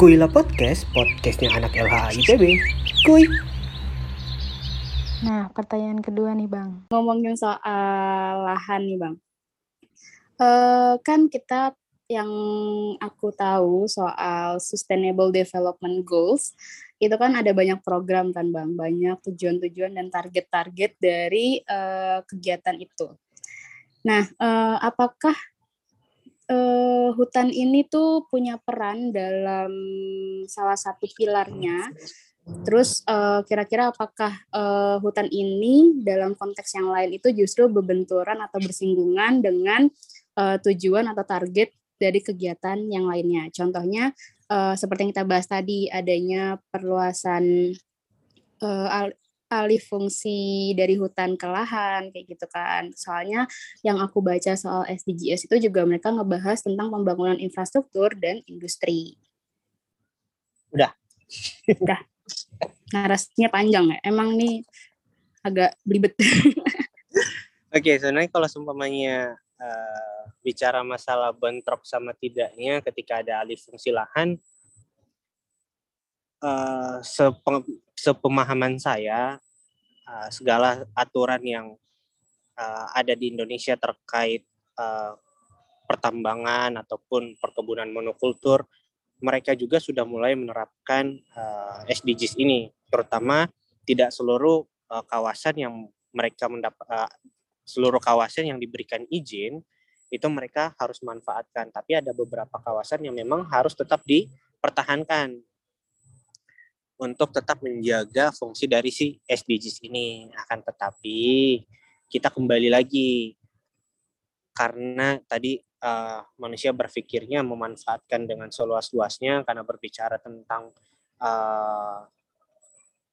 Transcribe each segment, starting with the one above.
Kuila Podcast, podcastnya anak LHA ITB. Kuy. Nah, pertanyaan kedua nih, Bang. Ngomongin soal lahan nih, Bang. Uh, kan kita yang aku tahu soal Sustainable Development Goals, itu kan ada banyak program kan, Bang. Banyak tujuan-tujuan dan target-target dari uh, kegiatan itu. Nah, uh, apakah uh, hutan ini tuh punya peran dalam salah satu pilarnya. Terus kira kira-kira apakah uh, hutan ini dalam konteks yang lain itu justru berbenturan atau bersinggungan dengan uh, tujuan atau target dari kegiatan yang lainnya. Contohnya uh, seperti yang kita bahas tadi adanya perluasan uh, alih fungsi dari hutan ke lahan kayak gitu kan. Soalnya yang aku baca soal SDGs itu juga mereka ngebahas tentang pembangunan infrastruktur dan industri. Udah. Udah. Narasinya panjang ya. Emang nih agak belibet. Oke, sebenarnya kalau seumpamanya uh, bicara masalah bentrok sama tidaknya ketika ada alih fungsi lahan, uh, sepemahaman saya uh, segala aturan yang uh, ada di Indonesia terkait uh, pertambangan ataupun perkebunan monokultur mereka juga sudah mulai menerapkan uh, SDGs ini terutama tidak seluruh uh, kawasan yang mereka mendapat uh, seluruh kawasan yang diberikan izin itu mereka harus manfaatkan. Tapi ada beberapa kawasan yang memang harus tetap dipertahankan untuk tetap menjaga fungsi dari si SDGs ini. Akan tetapi kita kembali lagi karena tadi uh, manusia berpikirnya memanfaatkan dengan seluas-luasnya karena berbicara tentang uh,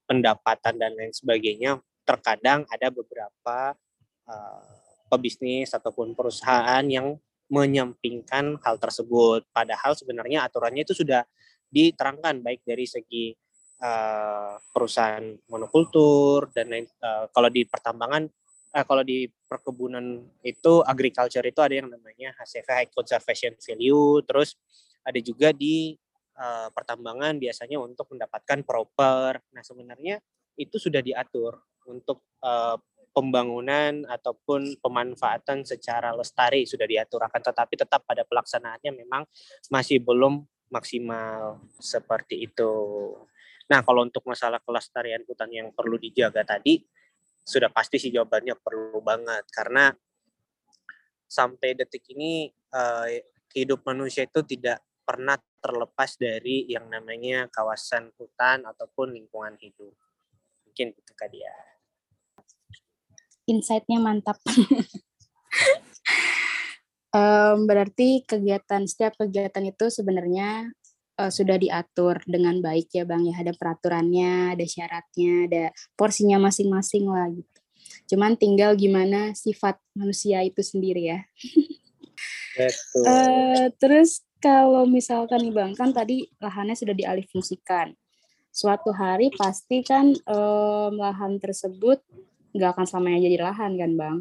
pendapatan dan lain sebagainya. Terkadang ada beberapa uh, pebisnis ataupun perusahaan yang menyampingkan hal tersebut. Padahal sebenarnya aturannya itu sudah diterangkan baik dari segi uh, perusahaan monokultur dan lain uh, kalau di pertambangan uh, kalau di perkebunan itu agriculture itu ada yang namanya HCV high conservation value terus ada juga di uh, pertambangan biasanya untuk mendapatkan proper nah sebenarnya itu sudah diatur untuk uh, pembangunan ataupun pemanfaatan secara lestari sudah diatur akan tetapi tetap pada pelaksanaannya memang masih belum maksimal seperti itu. Nah, kalau untuk masalah kelestarian hutan yang perlu dijaga tadi, sudah pasti sih jawabannya perlu banget karena sampai detik ini uh, hidup manusia itu tidak pernah terlepas dari yang namanya kawasan hutan ataupun lingkungan hidup. Mungkin itu Kak dia. Insight-nya mantap. um, berarti kegiatan setiap kegiatan itu sebenarnya uh, sudah diatur dengan baik ya Bang ya. Ada peraturannya, ada syaratnya, ada porsinya masing-masing lah gitu. Cuman tinggal gimana sifat manusia itu sendiri ya. Betul. Uh, terus kalau misalkan nih Bang, kan tadi lahannya sudah dialihfungsikan. Suatu hari pasti kan um, lahan tersebut nggak akan selamanya jadi lahan kan Bang.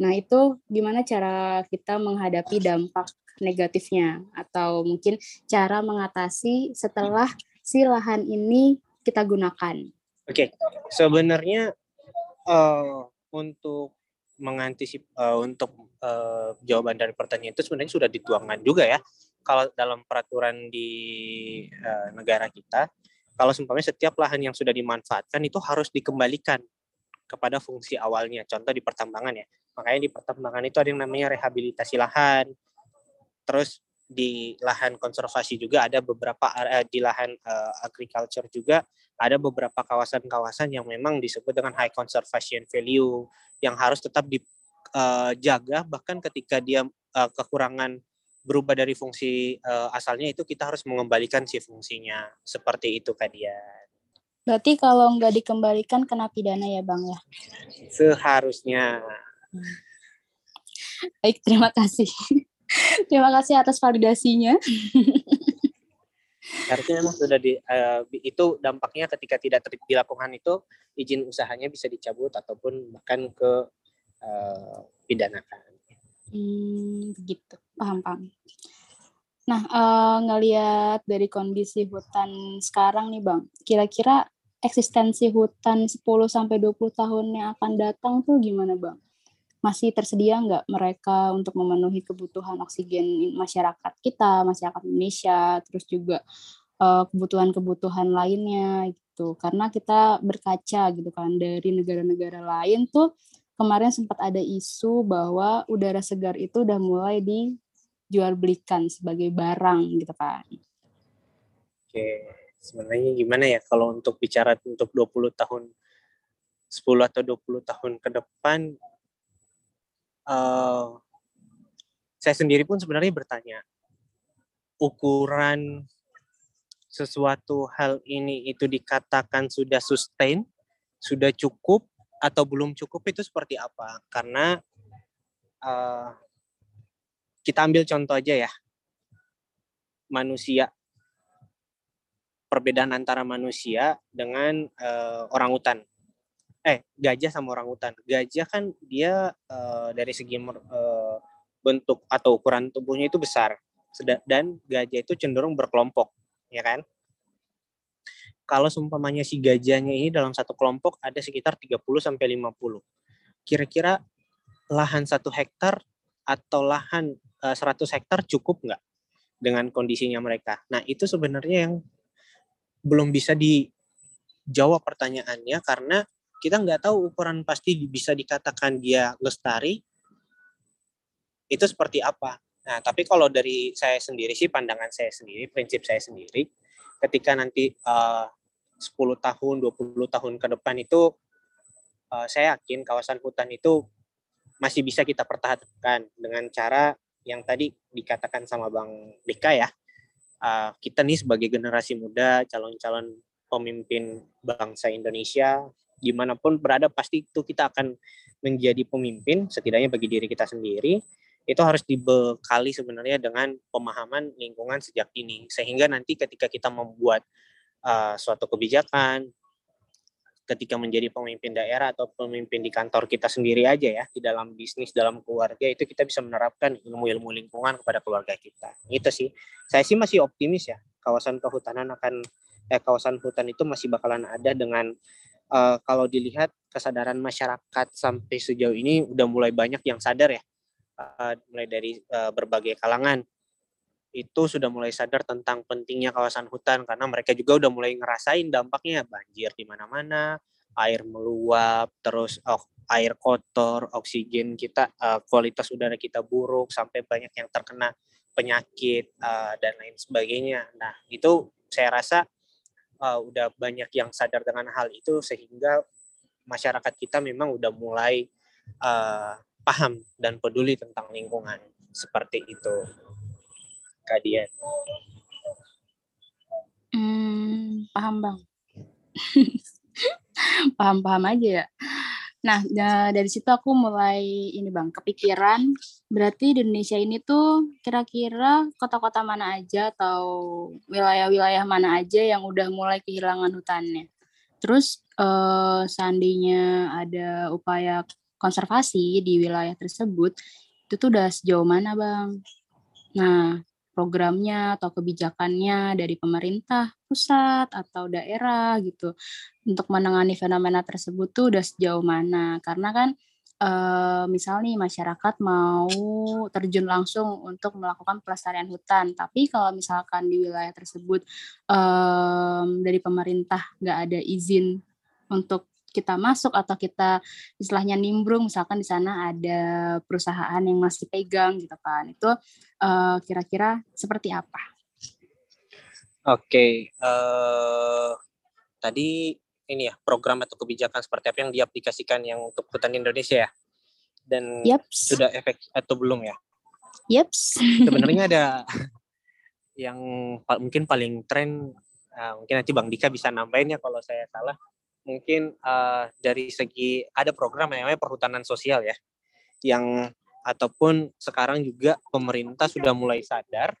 Nah itu gimana cara kita menghadapi dampak negatifnya atau mungkin cara mengatasi setelah si lahan ini kita gunakan. Oke, okay. sebenarnya uh, untuk mengantisip uh, untuk uh, jawaban dari pertanyaan itu sebenarnya sudah dituangkan juga ya. Kalau dalam peraturan di uh, negara kita, kalau seumpamanya setiap lahan yang sudah dimanfaatkan itu harus dikembalikan kepada fungsi awalnya. Contoh di pertambangan ya. Makanya di pertambangan itu ada yang namanya rehabilitasi lahan, terus di lahan konservasi juga ada beberapa uh, di lahan uh, agriculture juga ada beberapa kawasan-kawasan yang memang disebut dengan high conservation value yang harus tetap dijaga uh, bahkan ketika dia uh, kekurangan berubah dari fungsi uh, asalnya itu kita harus mengembalikan si fungsinya seperti itu dia. Berarti kalau nggak dikembalikan kena pidana ya bang ya? Seharusnya. Baik terima kasih. Terima kasih atas validasinya. Harusnya memang sudah di uh, itu dampaknya ketika tidak dilakukan itu izin usahanya bisa dicabut ataupun bahkan ke uh, pidanakan. Hmm, begitu. Paham, paham. Nah, uh, ngelihat dari kondisi hutan sekarang nih Bang, kira-kira eksistensi hutan 10 sampai 20 tahun yang akan datang tuh gimana Bang? Masih tersedia nggak mereka untuk memenuhi kebutuhan oksigen masyarakat kita, masyarakat Indonesia, terus juga uh, kebutuhan-kebutuhan lainnya gitu. Karena kita berkaca gitu kan dari negara-negara lain tuh kemarin sempat ada isu bahwa udara segar itu udah mulai di jual belikan sebagai barang gitu kan. Oke, sebenarnya gimana ya kalau untuk bicara untuk 20 tahun 10 atau 20 tahun ke depan saya sendiri pun sebenarnya bertanya ukuran sesuatu hal ini itu dikatakan sudah sustain, sudah cukup atau belum cukup itu seperti apa? Karena uh, kita ambil contoh aja ya. Manusia perbedaan antara manusia dengan uh, orang hutan. Eh, gajah sama orang hutan. Gajah kan dia uh, dari segi uh, bentuk atau ukuran tubuhnya itu besar. Dan gajah itu cenderung berkelompok, ya kan? Kalau seumpamanya si gajahnya ini dalam satu kelompok ada sekitar 30 sampai 50. Kira-kira lahan satu hektar atau lahan 100 hektar cukup nggak dengan kondisinya mereka? Nah, itu sebenarnya yang belum bisa dijawab pertanyaannya karena kita nggak tahu ukuran pasti bisa dikatakan dia lestari itu seperti apa. Nah, tapi kalau dari saya sendiri sih, pandangan saya sendiri, prinsip saya sendiri, ketika nanti uh, 10 tahun, 20 tahun ke depan itu, uh, saya yakin kawasan hutan itu masih bisa kita pertahankan dengan cara yang tadi dikatakan sama Bang Dika ya, uh, kita nih sebagai generasi muda, calon-calon pemimpin bangsa Indonesia, gimana pun berada pasti itu kita akan menjadi pemimpin, setidaknya bagi diri kita sendiri, itu harus dibekali sebenarnya dengan pemahaman lingkungan sejak ini, sehingga nanti ketika kita membuat uh, suatu kebijakan, ketika menjadi pemimpin daerah atau pemimpin di kantor kita sendiri aja ya di dalam bisnis dalam keluarga itu kita bisa menerapkan ilmu-ilmu lingkungan kepada keluarga kita. Itu sih. Saya sih masih optimis ya kawasan kehutanan akan eh kawasan hutan itu masih bakalan ada dengan uh, kalau dilihat kesadaran masyarakat sampai sejauh ini udah mulai banyak yang sadar ya. Uh, mulai dari uh, berbagai kalangan. Itu sudah mulai sadar tentang pentingnya kawasan hutan karena mereka juga udah mulai ngerasain dampaknya. Banjir di mana-mana, air meluap, terus oh, air kotor, oksigen kita uh, kualitas udara kita buruk sampai banyak yang terkena penyakit uh, dan lain sebagainya. Nah, itu saya rasa uh, udah banyak yang sadar dengan hal itu sehingga masyarakat kita memang udah mulai uh, paham dan peduli tentang lingkungan seperti itu. Kadian? Hmm, paham bang. Paham-paham aja ya. Nah, dari situ aku mulai ini Bang, kepikiran berarti di Indonesia ini tuh kira-kira kota-kota mana aja atau wilayah-wilayah mana aja yang udah mulai kehilangan hutannya. Terus eh, seandainya ada upaya konservasi di wilayah tersebut, itu tuh udah sejauh mana Bang? Nah, programnya atau kebijakannya dari pemerintah pusat atau daerah gitu. Untuk menangani fenomena tersebut tuh udah sejauh mana? Karena kan e, misal nih masyarakat mau terjun langsung untuk melakukan pelestarian hutan. Tapi kalau misalkan di wilayah tersebut e, dari pemerintah nggak ada izin untuk kita masuk atau kita istilahnya nimbrung misalkan di sana ada perusahaan yang masih pegang gitu kan itu uh, kira-kira seperti apa? Oke, okay, uh, eh, tadi ini ya program atau kebijakan seperti apa yang diaplikasikan yang untuk hutan Indonesia ya dan yep. sudah efek atau belum ya? Yep. Sebenarnya ada yang mungkin paling tren, uh, mungkin nanti Bang Dika bisa nambahin ya kalau saya salah mungkin uh, dari segi ada program yang namanya perhutanan sosial ya yang ataupun sekarang juga pemerintah sudah mulai sadar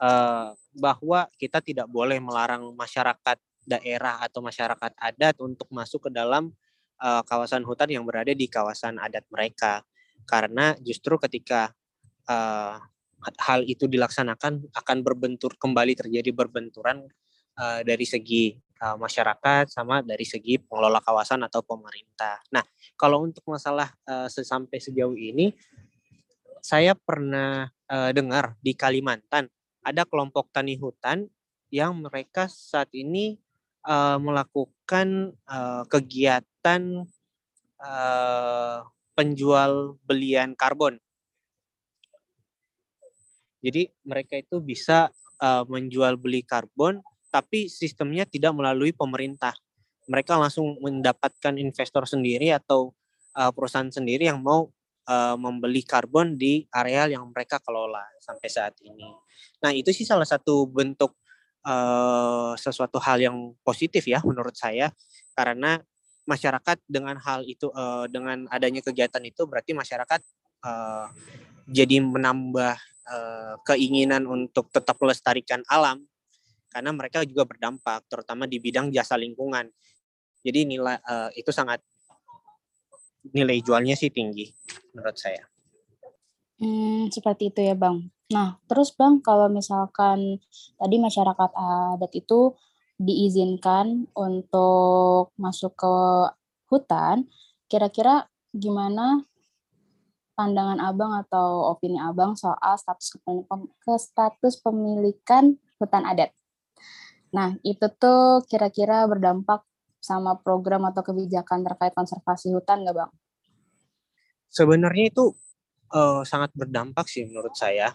uh, bahwa kita tidak boleh melarang masyarakat daerah atau masyarakat adat untuk masuk ke dalam uh, kawasan hutan yang berada di kawasan adat mereka. Karena justru ketika uh, hal itu dilaksanakan akan berbentur kembali terjadi berbenturan uh, dari segi uh, masyarakat sama dari segi pengelola kawasan atau pemerintah. Nah, kalau untuk masalah uh, sampai sejauh ini saya pernah uh, dengar di Kalimantan ada kelompok tani hutan yang mereka saat ini uh, melakukan uh, kegiatan uh, penjual belian karbon jadi mereka itu bisa uh, menjual beli karbon, tapi sistemnya tidak melalui pemerintah. Mereka langsung mendapatkan investor sendiri atau uh, perusahaan sendiri yang mau uh, membeli karbon di areal yang mereka kelola sampai saat ini. Nah itu sih salah satu bentuk uh, sesuatu hal yang positif ya menurut saya, karena masyarakat dengan hal itu uh, dengan adanya kegiatan itu berarti masyarakat uh, jadi menambah uh, keinginan untuk tetap melestarikan alam karena mereka juga berdampak terutama di bidang jasa lingkungan. Jadi nilai uh, itu sangat nilai jualnya sih tinggi menurut saya. Hmm, seperti itu ya bang. Nah terus bang kalau misalkan tadi masyarakat adat itu diizinkan untuk masuk ke hutan, kira-kira gimana pandangan Abang atau opini Abang soal status ke status pemilikan hutan adat. Nah, itu tuh kira-kira berdampak sama program atau kebijakan terkait konservasi hutan nggak, Bang? Sebenarnya itu uh, sangat berdampak sih menurut saya.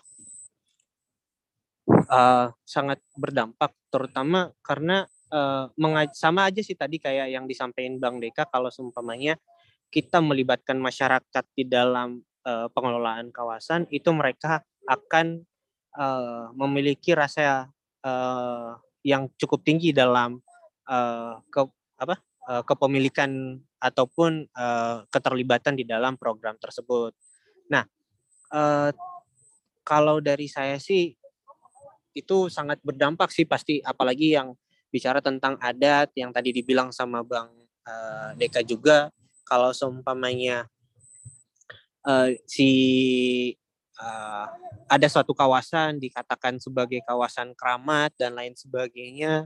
Uh, sangat berdampak, terutama karena uh, sama aja sih tadi kayak yang disampaikan Bang Deka kalau seumpamanya kita melibatkan masyarakat di dalam uh, pengelolaan kawasan itu mereka akan uh, memiliki rasa uh, yang cukup tinggi dalam uh, ke apa uh, kepemilikan ataupun uh, keterlibatan di dalam program tersebut. Nah, uh, kalau dari saya sih itu sangat berdampak sih pasti apalagi yang bicara tentang adat yang tadi dibilang sama Bang uh, Deka juga kalau seumpamanya uh, si uh, ada suatu kawasan dikatakan sebagai kawasan keramat dan lain sebagainya.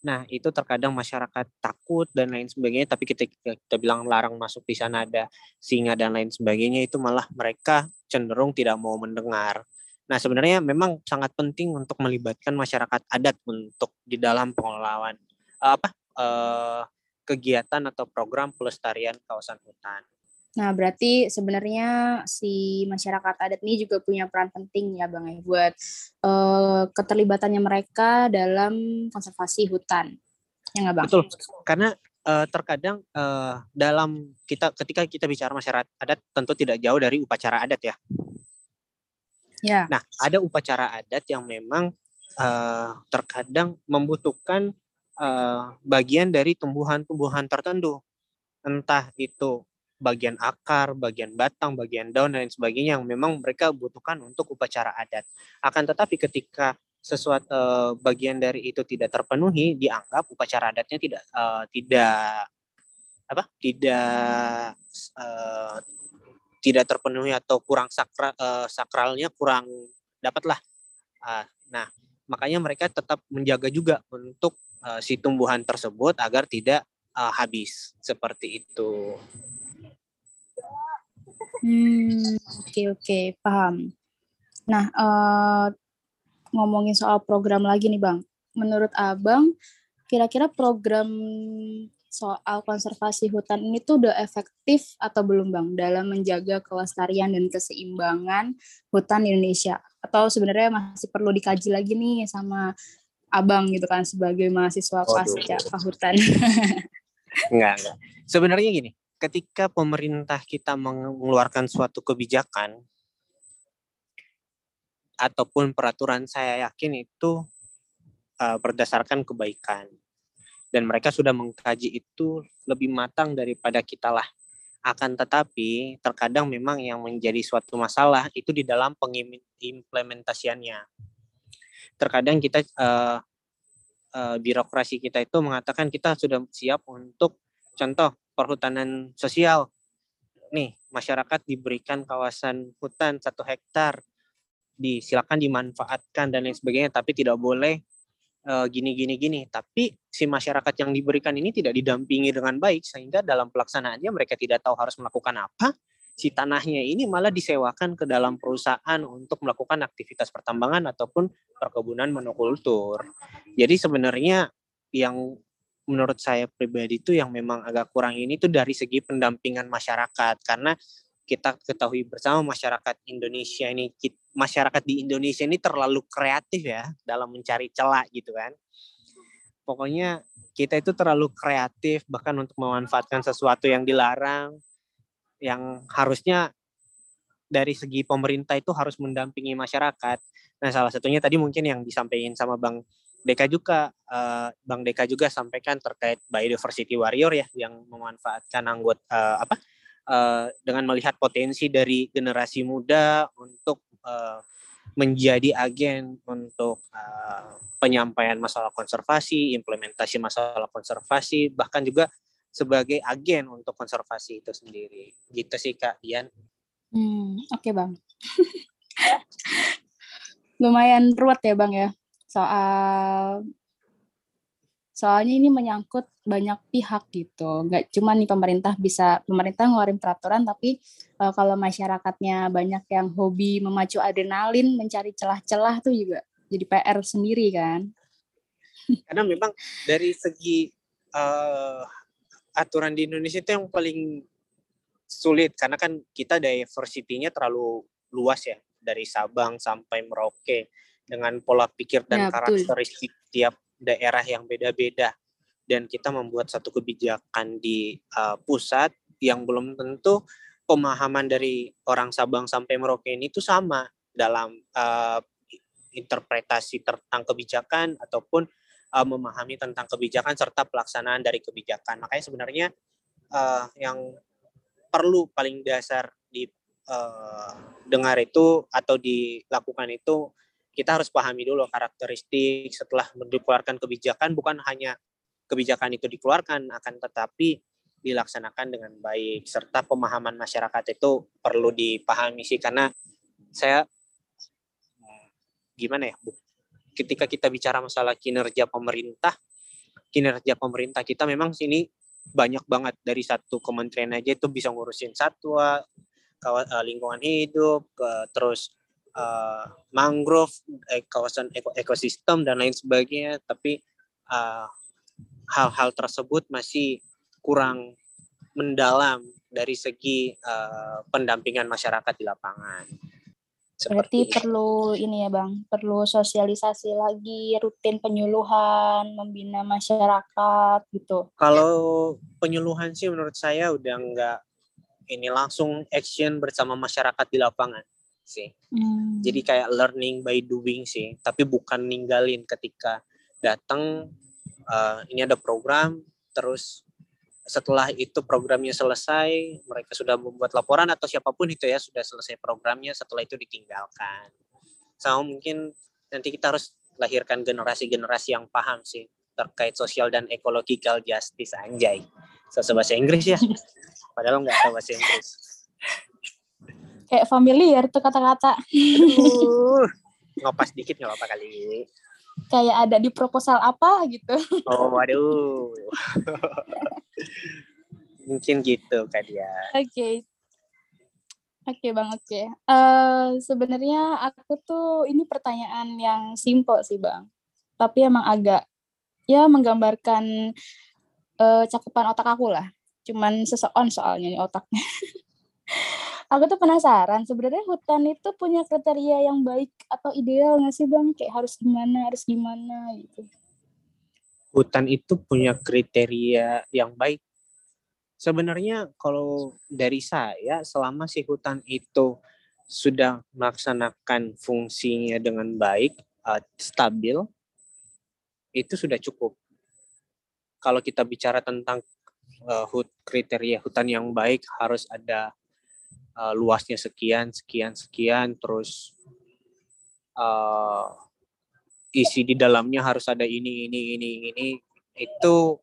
Nah, itu terkadang masyarakat takut dan lain sebagainya, tapi kita, kita bilang larang masuk di sana ada singa dan lain sebagainya, itu malah mereka cenderung tidak mau mendengar. Nah, sebenarnya memang sangat penting untuk melibatkan masyarakat adat untuk di dalam pengelolaan apa uh, kegiatan atau program pelestarian kawasan hutan. Nah, berarti sebenarnya si masyarakat adat ini juga punya peran penting ya Bang ya buat uh, keterlibatannya mereka dalam konservasi hutan. Ya nggak Bang? Betul. Karena uh, terkadang uh, dalam kita ketika kita bicara masyarakat adat tentu tidak jauh dari upacara adat ya. Ya. Nah, ada upacara adat yang memang uh, terkadang membutuhkan uh, bagian dari tumbuhan-tumbuhan tertentu. Entah itu bagian akar, bagian batang, bagian daun dan sebagainya yang memang mereka butuhkan untuk upacara adat. Akan tetapi ketika sesuatu uh, bagian dari itu tidak terpenuhi, dianggap upacara adatnya tidak uh, tidak apa? tidak uh, tidak terpenuhi atau kurang sakra, uh, sakralnya kurang dapatlah. Uh, nah, makanya mereka tetap menjaga juga untuk uh, si tumbuhan tersebut agar tidak uh, habis seperti itu. Hmm, oke okay, oke, okay, paham. Nah, uh, ngomongin soal program lagi nih, Bang. Menurut Abang, kira-kira program soal konservasi hutan ini tuh udah efektif atau belum, Bang, dalam menjaga kelestarian dan keseimbangan hutan di Indonesia? Atau sebenarnya masih perlu dikaji lagi nih sama Abang gitu kan sebagai mahasiswa pasca hutan? enggak, enggak. Sebenarnya gini, ketika pemerintah kita mengeluarkan suatu kebijakan ataupun peraturan saya yakin itu uh, berdasarkan kebaikan. Dan mereka sudah mengkaji itu lebih matang daripada kita lah. Akan tetapi terkadang memang yang menjadi suatu masalah itu di dalam pengimplementasiannya terkadang kita uh, uh, birokrasi kita itu mengatakan kita sudah siap untuk contoh perhutanan sosial. Nih, masyarakat diberikan kawasan hutan satu hektar disilakan dimanfaatkan dan lain sebagainya tapi tidak boleh uh, gini gini gini tapi si masyarakat yang diberikan ini tidak didampingi dengan baik sehingga dalam pelaksanaannya mereka tidak tahu harus melakukan apa si tanahnya ini malah disewakan ke dalam perusahaan untuk melakukan aktivitas pertambangan ataupun perkebunan monokultur. Jadi sebenarnya yang menurut saya pribadi itu yang memang agak kurang ini tuh dari segi pendampingan masyarakat karena kita ketahui bersama masyarakat Indonesia ini masyarakat di Indonesia ini terlalu kreatif ya dalam mencari celah gitu kan. Pokoknya kita itu terlalu kreatif bahkan untuk memanfaatkan sesuatu yang dilarang yang harusnya dari segi pemerintah itu harus mendampingi masyarakat. Nah, salah satunya tadi mungkin yang disampaikan sama Bang Deka juga, uh, Bang Deka juga sampaikan terkait biodiversity warrior ya, yang memanfaatkan anggota uh, apa uh, dengan melihat potensi dari generasi muda untuk uh, menjadi agen untuk uh, penyampaian masalah konservasi, implementasi masalah konservasi, bahkan juga sebagai agen untuk konservasi itu sendiri. Gitu sih Kak Dian. Hmm, oke okay, Bang. Lumayan ruwet ya Bang ya soal soalnya ini menyangkut banyak pihak gitu. Nggak cuma nih pemerintah bisa pemerintah ngeluarin peraturan tapi uh, kalau masyarakatnya banyak yang hobi memacu adrenalin mencari celah-celah tuh juga jadi PR sendiri kan. Karena memang dari segi uh, aturan di Indonesia itu yang paling sulit. Karena kan kita diversity-nya terlalu luas ya. Dari Sabang sampai Merauke dengan pola pikir dan ya, karakteristik tiap daerah yang beda-beda dan kita membuat satu kebijakan di uh, pusat yang belum tentu pemahaman dari orang Sabang sampai Merauke ini itu sama dalam uh, interpretasi tentang kebijakan ataupun uh, memahami tentang kebijakan serta pelaksanaan dari kebijakan. Makanya sebenarnya uh, yang perlu paling dasar di uh, dengar itu atau dilakukan itu kita harus pahami dulu karakteristik setelah dikeluarkan kebijakan bukan hanya kebijakan itu dikeluarkan akan tetapi dilaksanakan dengan baik. Serta pemahaman masyarakat itu perlu dipahami sih karena saya gimana ya Bu? Ketika kita bicara masalah kinerja pemerintah kinerja pemerintah kita memang sini banyak banget. Dari satu kementerian aja itu bisa ngurusin satwa eh, lingkungan hidup terus uh, mangrove, eh, kawasan eko ekosistem dan lain sebagainya, tapi hal eh, hal-hal tersebut masih kurang mendalam dari segi uh, pendampingan masyarakat di lapangan. Seperti Berarti perlu ini ya bang, perlu sosialisasi lagi, rutin penyuluhan, membina masyarakat gitu. Kalau penyuluhan sih menurut saya udah nggak ini langsung action bersama masyarakat di lapangan sih. Hmm. Jadi kayak learning by doing sih, tapi bukan ninggalin ketika datang uh, ini ada program terus setelah itu programnya selesai, mereka sudah membuat laporan atau siapa pun itu ya sudah selesai programnya, setelah itu ditinggalkan. Sama mungkin nanti kita harus lahirkan generasi-generasi yang paham sih terkait sosial dan ecological justice anjay. Bahasa Inggris ya. Padahal nggak tahu bahasa Inggris kayak familiar tuh kata-kata. ngopas dikit nggak apa-apa kali. Kayak ada di proposal apa gitu. Oh, waduh. Mungkin gitu kan ya. Oke. Okay. Oke okay, bang, oke. Okay. Uh, eh, Sebenarnya aku tuh ini pertanyaan yang simple sih bang, tapi emang agak ya menggambarkan uh, cakupan otak aku lah. Cuman seseon soalnya nih otaknya. aku tuh penasaran sebenarnya hutan itu punya kriteria yang baik atau ideal nggak sih bang? Kayak harus gimana harus gimana gitu. Hutan itu punya kriteria yang baik. Sebenarnya kalau dari saya selama si hutan itu sudah melaksanakan fungsinya dengan baik uh, stabil itu sudah cukup. Kalau kita bicara tentang uh, kriteria hutan yang baik harus ada uh, luasnya sekian sekian sekian terus uh, isi di dalamnya harus ada ini ini ini ini itu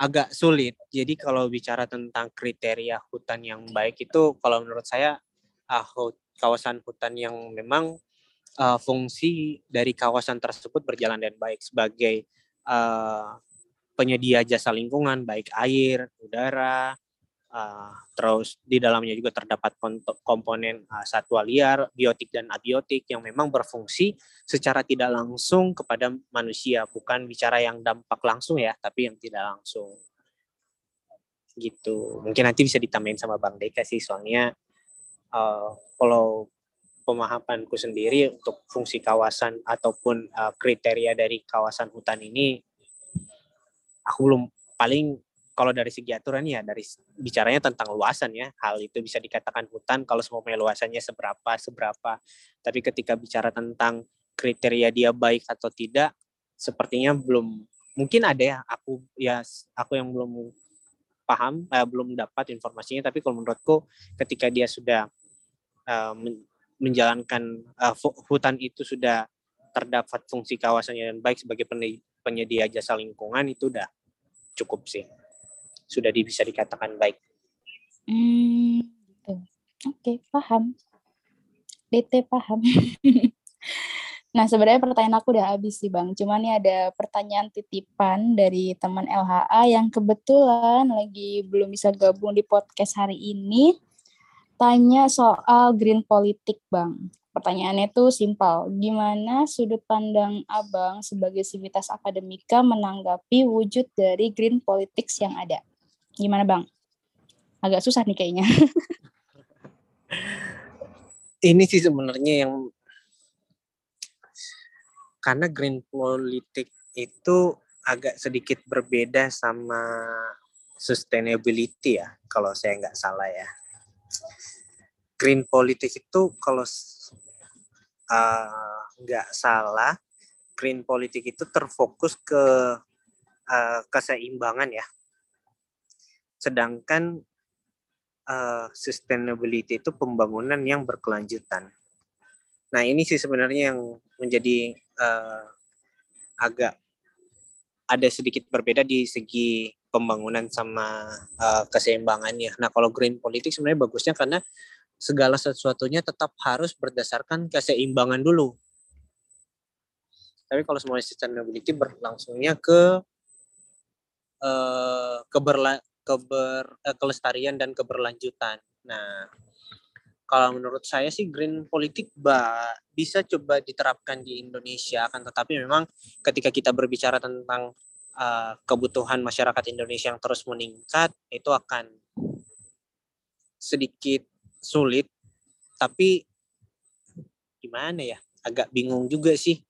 agak sulit. Jadi kalau bicara tentang kriteria hutan yang baik itu kalau menurut saya uh, kawasan hutan yang memang uh, fungsi dari kawasan tersebut berjalan dengan baik sebagai uh, penyedia jasa lingkungan baik air, udara, uh, terus di dalamnya juga terdapat komponen uh, satwa liar, biotik dan abiotik yang memang berfungsi secara tidak langsung kepada manusia, bukan bicara yang dampak langsung ya, tapi yang tidak langsung. Gitu. Mungkin nanti bisa ditambahin sama Bang Deka sih, soalnya uh, kalau pemahamanku sendiri untuk fungsi kawasan ataupun kriteria dari kawasan hutan ini aku belum paling kalau dari segi aturan ya dari bicaranya tentang luasan ya. Hal itu bisa dikatakan hutan kalau semua luasannya seberapa seberapa. Tapi ketika bicara tentang kriteria dia baik atau tidak sepertinya belum mungkin ada ya aku ya aku yang belum paham eh, belum dapat informasinya. Tapi kalau menurutku ketika dia sudah uh, menjalankan uh, hutan itu sudah terdapat fungsi kawasannya dan baik sebagai penyedia jasa lingkungan itu udah cukup sih sudah bisa dikatakan baik. Hmm, gitu. Oke, paham. DT paham. nah, sebenarnya pertanyaan aku udah habis sih, Bang. Cuman ini ada pertanyaan titipan dari teman LHA yang kebetulan lagi belum bisa gabung di podcast hari ini tanya soal green politik, Bang. Pertanyaannya itu simpel. Gimana sudut pandang Abang sebagai sivitas akademika menanggapi wujud dari green politics yang ada? Gimana, Bang? Agak susah nih kayaknya. Ini sih sebenarnya yang karena green politik itu agak sedikit berbeda sama sustainability ya, kalau saya nggak salah ya green politik itu kalau uh, nggak salah green politik itu terfokus ke uh, keseimbangan ya sedangkan uh, sustainability itu pembangunan yang berkelanjutan nah ini sih sebenarnya yang menjadi uh, agak ada sedikit berbeda di segi pembangunan sama uh, keseimbangannya. Nah, kalau green politik sebenarnya bagusnya karena segala sesuatunya tetap harus berdasarkan keseimbangan dulu. Tapi kalau semuanya sustainability berlangsungnya ke uh, keberla keber uh, kelestarian dan keberlanjutan. Nah, kalau menurut saya sih green politik ba, bisa coba diterapkan di Indonesia kan tetapi memang ketika kita berbicara tentang uh, kebutuhan masyarakat Indonesia yang terus meningkat itu akan sedikit sulit. Tapi gimana ya agak bingung juga sih.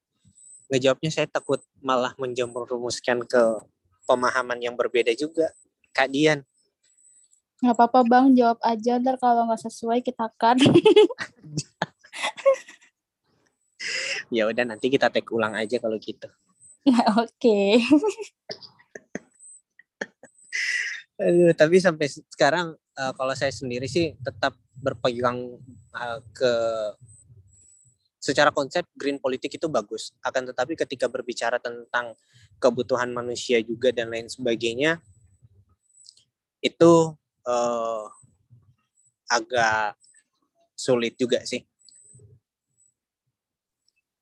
Ngejawabnya saya takut malah menjerumuskan ke pemahaman yang berbeda juga Kak Dian nggak apa-apa bang. Jawab aja. Ntar kalau nggak sesuai kita akan. Ya udah nanti kita take ulang aja kalau gitu. Oke. Aduh, tapi sampai sekarang uh, kalau saya sendiri sih tetap berpegang uh, ke secara konsep green politik itu bagus. Akan tetapi ketika berbicara tentang kebutuhan manusia juga dan lain sebagainya itu uh, agak sulit juga sih.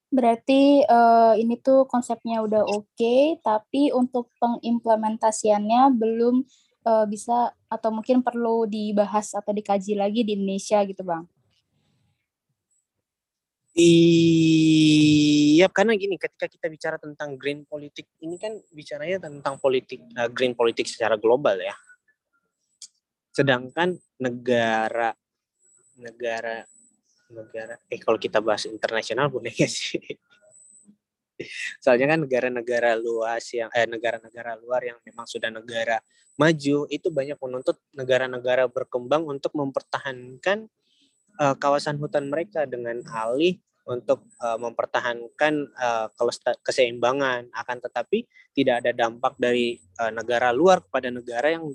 Berarti uh, ini tuh konsepnya udah oke, okay, tapi untuk pengimplementasiannya belum uh, bisa atau mungkin perlu dibahas atau dikaji lagi di Indonesia gitu bang? Iya, karena gini, ketika kita bicara tentang green politik, ini kan bicaranya tentang politik uh, green politik secara global ya. Sedangkan negara negara negara eh kalau kita bahas internasional boleh sih? Soalnya kan negara-negara luas yang eh negara-negara luar yang memang sudah negara maju itu banyak menuntut negara-negara berkembang untuk mempertahankan uh, kawasan hutan mereka dengan alih untuk uh, mempertahankan uh, keseimbangan akan tetapi tidak ada dampak dari uh, negara luar kepada negara yang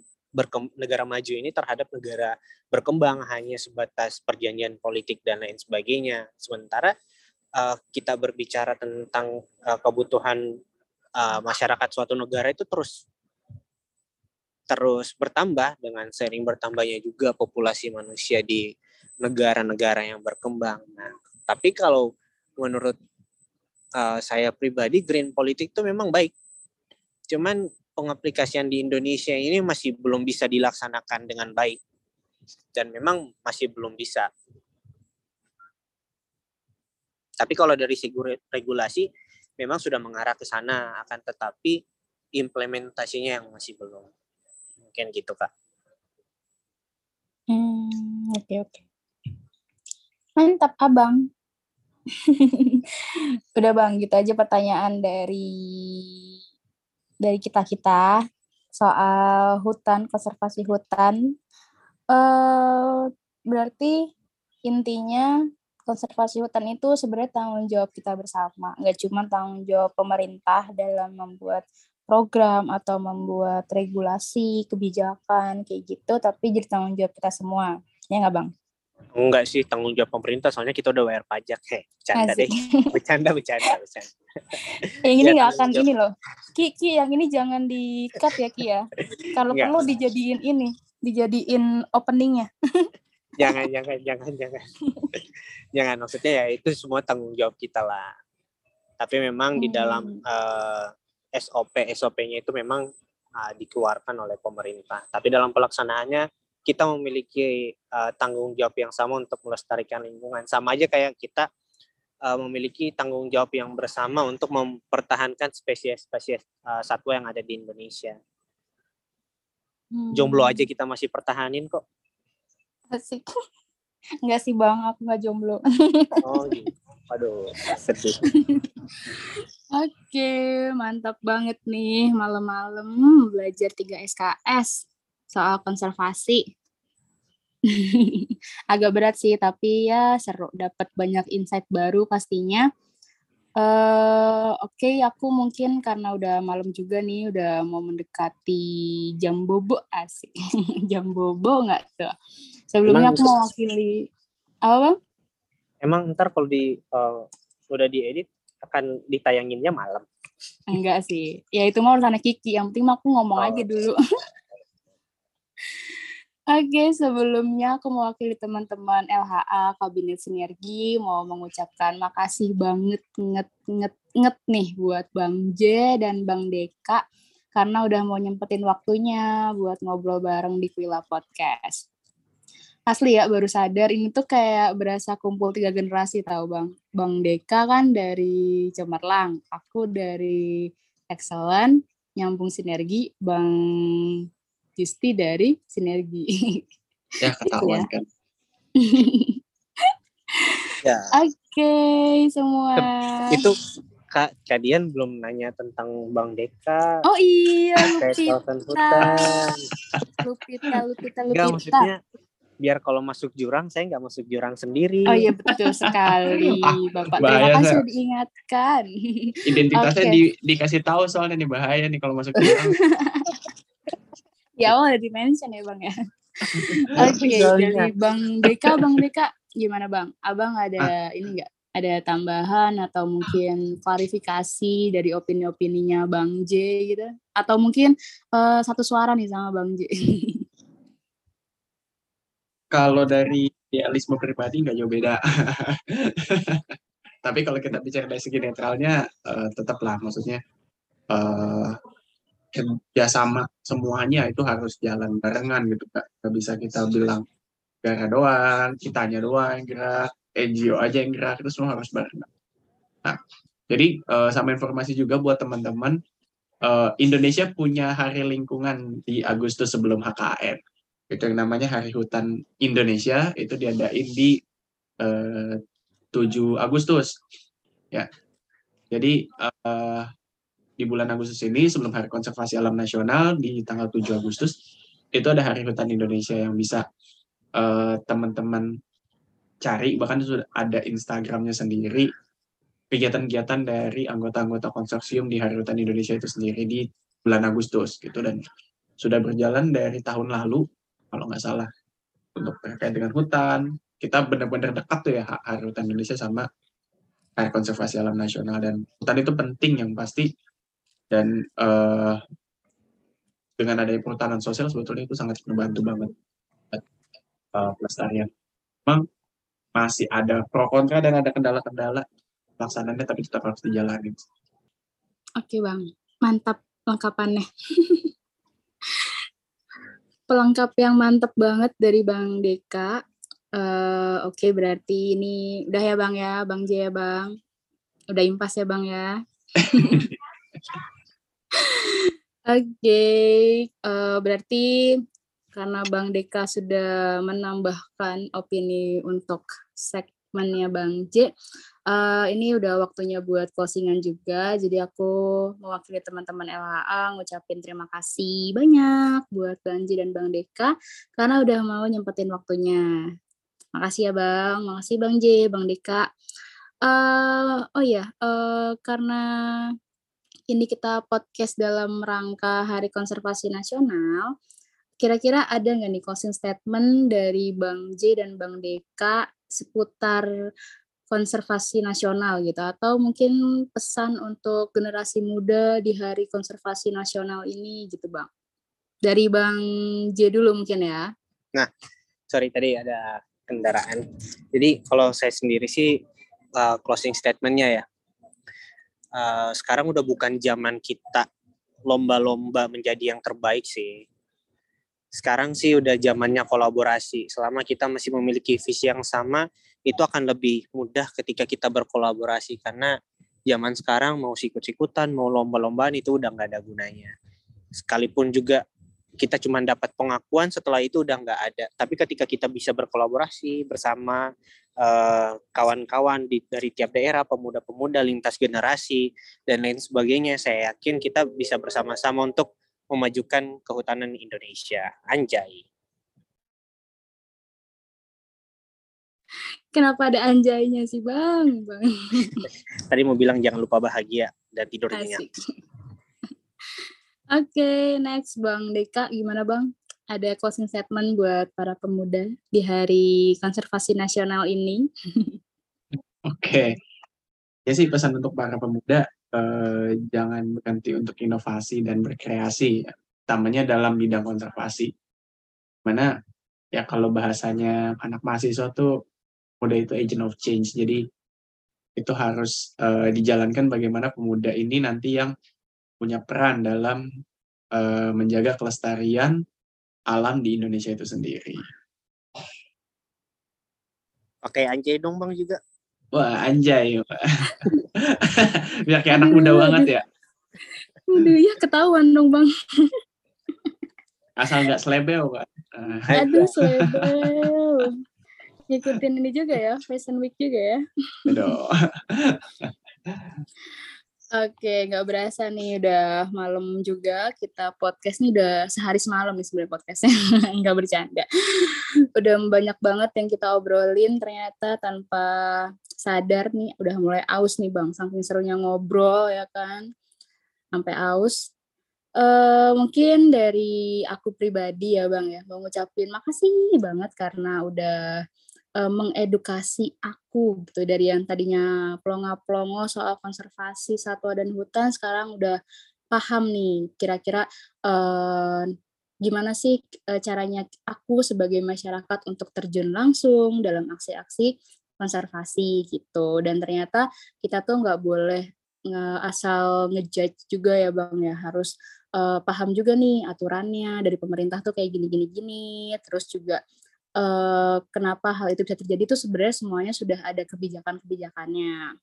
negara maju ini terhadap negara berkembang hanya sebatas perjanjian politik dan lain sebagainya sementara uh, kita berbicara tentang uh, kebutuhan uh, masyarakat suatu negara itu terus terus bertambah dengan sering bertambahnya juga populasi manusia di negara-negara yang berkembang. Nah, tapi kalau menurut uh, saya pribadi green politik itu memang baik. Cuman pengaplikasian di Indonesia ini masih belum bisa dilaksanakan dengan baik dan memang masih belum bisa. Tapi kalau dari segi regulasi memang sudah mengarah ke sana akan tetapi implementasinya yang masih belum. Mungkin gitu, Kak. Hmm, oke okay, oke. Okay. Mantap, Abang. Udah Bang, gitu aja pertanyaan dari dari kita-kita soal hutan, konservasi hutan. Uh, berarti intinya konservasi hutan itu sebenarnya tanggung jawab kita bersama, nggak cuma tanggung jawab pemerintah dalam membuat program atau membuat regulasi, kebijakan kayak gitu, tapi jadi tanggung jawab kita semua. Ya nggak Bang? Enggak sih tanggung jawab pemerintah soalnya kita udah bayar pajak. Heh bercanda deh. Bercanda bercanda bercanda. Yang ini nggak akan jawab. ini loh. Ki ki yang ini jangan di cut ya ki ya. Kalau perlu dijadiin ini dijadiin openingnya. Jangan jangan jangan jangan. Jangan maksudnya ya itu semua tanggung jawab kita lah. Tapi memang hmm. di dalam uh, eh, SOP SOP-nya itu memang uh, dikeluarkan oleh pemerintah. Tapi dalam pelaksanaannya kita memiliki uh, tanggung jawab yang sama untuk melestarikan lingkungan. Sama aja kayak kita uh, memiliki tanggung jawab yang bersama untuk mempertahankan spesies-spesies uh, satwa yang ada di Indonesia. Hmm. Jomblo aja kita masih pertahanin kok. Asik. Enggak sih bang, aku nggak jomblo. oh gitu. Aduh, sedih. Oke, mantap banget nih malam-malam belajar 3 SKS soal konservasi. Agak berat sih, tapi ya seru. Dapat banyak insight baru pastinya. Uh, Oke, okay, aku mungkin karena udah malam juga nih, udah mau mendekati jam bobo asik. jam bobo nggak tuh? Sebelumnya Emang aku mau wakili apa bang? Emang ntar kalau di uh, udah diedit akan ditayanginnya malam? Enggak sih, ya itu mau urusan Kiki. Yang penting aku ngomong oh. aja dulu. Oke, sebelumnya aku mewakili teman-teman LHA Kabinet Sinergi mau mengucapkan makasih banget nget nget nget nih buat Bang J dan Bang Deka karena udah mau nyempetin waktunya buat ngobrol bareng di Kuila Podcast. Asli ya baru sadar ini tuh kayak berasa kumpul tiga generasi tahu Bang. Bang Deka kan dari Cemerlang, aku dari Excellent, nyambung sinergi, Bang Justi dari Sinergi. Ya, ketahuan ya. kan. ya. Oke, okay, semua. Itu Kak Kadian belum nanya tentang Bang Deka. Oh iya, Lupita. Lupita, Lupita, Lupita. Enggak, maksudnya biar kalau masuk jurang saya nggak masuk jurang sendiri. Oh iya betul sekali, Bapak. Bahaya, Terima kasih sudah diingatkan. Identitasnya okay. di, dikasih tahu soalnya nih bahaya nih kalau masuk jurang. Di awal ada dimension ya bang ya. Oke okay, dari bang Deka, bang Deka gimana bang? Abang ada ah. ini enggak? Ada tambahan atau mungkin klarifikasi dari opini-opininya Bang J gitu? Atau mungkin uh, satu suara nih sama Bang J? Kalau dari idealisme pribadi nggak jauh beda. Tapi kalau kita bicara dari segi netralnya, uh, tetaplah maksudnya uh, kerjasama semuanya itu harus jalan barengan gitu kak. Nggak bisa kita bilang gara doang kitanya doang yang gerak NGO aja yang gerak itu semua harus barengan. Nah jadi uh, sama informasi juga buat teman-teman uh, Indonesia punya hari lingkungan di Agustus sebelum HKN itu yang namanya Hari Hutan Indonesia itu diadain di uh, eh, 7 Agustus. Ya. Jadi uh, di bulan Agustus ini sebelum Hari Konservasi Alam Nasional di tanggal 7 Agustus itu ada Hari Hutan Indonesia yang bisa eh, teman-teman cari bahkan sudah ada Instagramnya sendiri kegiatan-kegiatan dari anggota-anggota konsorsium di Hari Hutan Indonesia itu sendiri di bulan Agustus gitu. Dan sudah berjalan dari tahun lalu kalau nggak salah untuk terkait dengan hutan kita benar-benar dekat tuh ya Hari Hutan Indonesia sama Hari Konservasi Alam Nasional. Dan hutan itu penting yang pasti dan uh, dengan adanya perhutanan sosial sebetulnya itu sangat membantu banget uh, pelestarian. Memang masih ada pro kontra dan ada kendala-kendala pelaksanaannya tapi tetap harus dijalani. Oke bang, mantap lengkapannya. Pelengkap yang mantap banget dari Bang Deka. Uh, Oke, okay, berarti ini udah ya Bang ya, Bang J ya Bang. Udah impas ya Bang ya. Oke, okay, uh, berarti karena Bang Deka sudah menambahkan opini untuk segmennya Bang J, uh, ini udah waktunya buat closingan juga. Jadi aku mewakili teman-teman LHA ngucapin terima kasih banyak buat Bang J dan Bang Deka karena udah mau nyempetin waktunya. Makasih ya Bang, makasih Bang J, Bang Deka. Uh, oh ya, uh, karena ini kita podcast dalam rangka Hari Konservasi Nasional, kira-kira ada nggak nih closing statement dari Bang J dan Bang Deka seputar konservasi nasional gitu atau mungkin pesan untuk generasi muda di Hari Konservasi Nasional ini gitu Bang. Dari Bang J dulu mungkin ya. Nah, sorry tadi ada kendaraan. Jadi kalau saya sendiri sih uh, closing statementnya ya uh, sekarang udah bukan zaman kita lomba-lomba menjadi yang terbaik sih. Sekarang sih udah zamannya kolaborasi. Selama kita masih memiliki visi yang sama, itu akan lebih mudah ketika kita berkolaborasi karena zaman sekarang mau sikut-sikutan, mau lomba-lombaan itu udah nggak ada gunanya. Sekalipun juga kita cuma dapat pengakuan setelah itu udah nggak ada. Tapi ketika kita bisa berkolaborasi bersama eh, kawan-kawan di dari tiap daerah, pemuda-pemuda lintas generasi dan lain sebagainya, saya yakin kita bisa bersama-sama untuk memajukan kehutanan Indonesia. Anjay. Kenapa ada anjaynya sih, Bang? Bang. Tadi mau bilang jangan lupa bahagia dan tidur nyenyak. Oke, okay, next Bang Deka, gimana Bang? Ada closing statement buat para pemuda di Hari Konservasi Nasional ini? Oke, okay. ya sih pesan untuk para pemuda, eh, jangan berhenti untuk inovasi dan berkreasi, utamanya dalam bidang konservasi. Mana ya kalau bahasanya anak mahasiswa tuh muda itu agent of change, jadi itu harus uh, dijalankan bagaimana pemuda ini nanti yang punya peran dalam uh, menjaga kelestarian alam di Indonesia itu sendiri. Pakai anjay dong bang juga. Wah anjay, biar kayak anak muda banget ya. Aduh ya ketahuan dong bang. Asal nggak selebel pak. Aduh selebel. Ngikutin ini juga ya, Fashion Week juga ya. Aduh. Oke, nggak berasa nih udah malam juga kita podcast nih udah sehari semalam nih sebenarnya podcastnya nggak bercanda. Udah banyak banget yang kita obrolin ternyata tanpa sadar nih udah mulai aus nih bang, saking serunya ngobrol ya kan, sampai aus. Uh, mungkin dari aku pribadi ya bang ya, mau ngucapin makasih banget karena udah uh, mengedukasi aku gitu. Dari yang tadinya plonga-plongo soal konservasi satwa dan hutan sekarang udah paham nih kira-kira uh, gimana sih uh, caranya aku sebagai masyarakat untuk terjun langsung dalam aksi-aksi konservasi gitu. Dan ternyata kita tuh nggak boleh nge asal ngejudge juga ya bang ya. Harus uh, paham juga nih aturannya. Dari pemerintah tuh kayak gini gini gini terus juga uh, kenapa hal itu bisa terjadi itu sebenarnya semuanya sudah ada kebijakan-kebijakannya.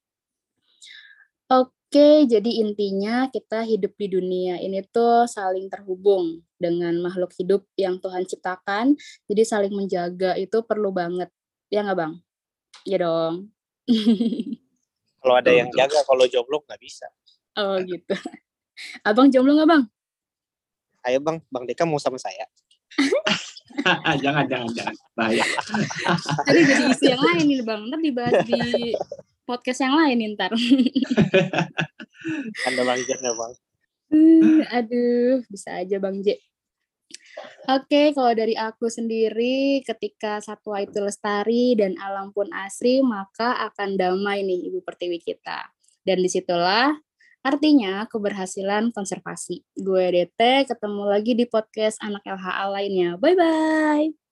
Oke, jadi intinya kita hidup di dunia ini tuh saling terhubung dengan makhluk hidup yang Tuhan ciptakan. Jadi saling menjaga itu perlu banget. Ya nggak bang? Ya dong. kalau ada yang jaga, kalau jomblo nggak bisa. Oh gitu. Abang jomblo nggak bang? Ayo bang, bang Deka mau sama saya. jangan, jangan, jangan. Bahaya. Tadi jadi isu yang lain nih Bang. Ntar dibahas di podcast yang lain nih ntar. Anda Bang J ya Bang? Uh, aduh, bisa aja Bang J. Oke, kalau dari aku sendiri, ketika satwa itu lestari dan alam pun asri, maka akan damai nih Ibu Pertiwi kita. Dan di situlah Artinya keberhasilan konservasi. Gue DT, ketemu lagi di podcast Anak LHA lainnya. Bye-bye!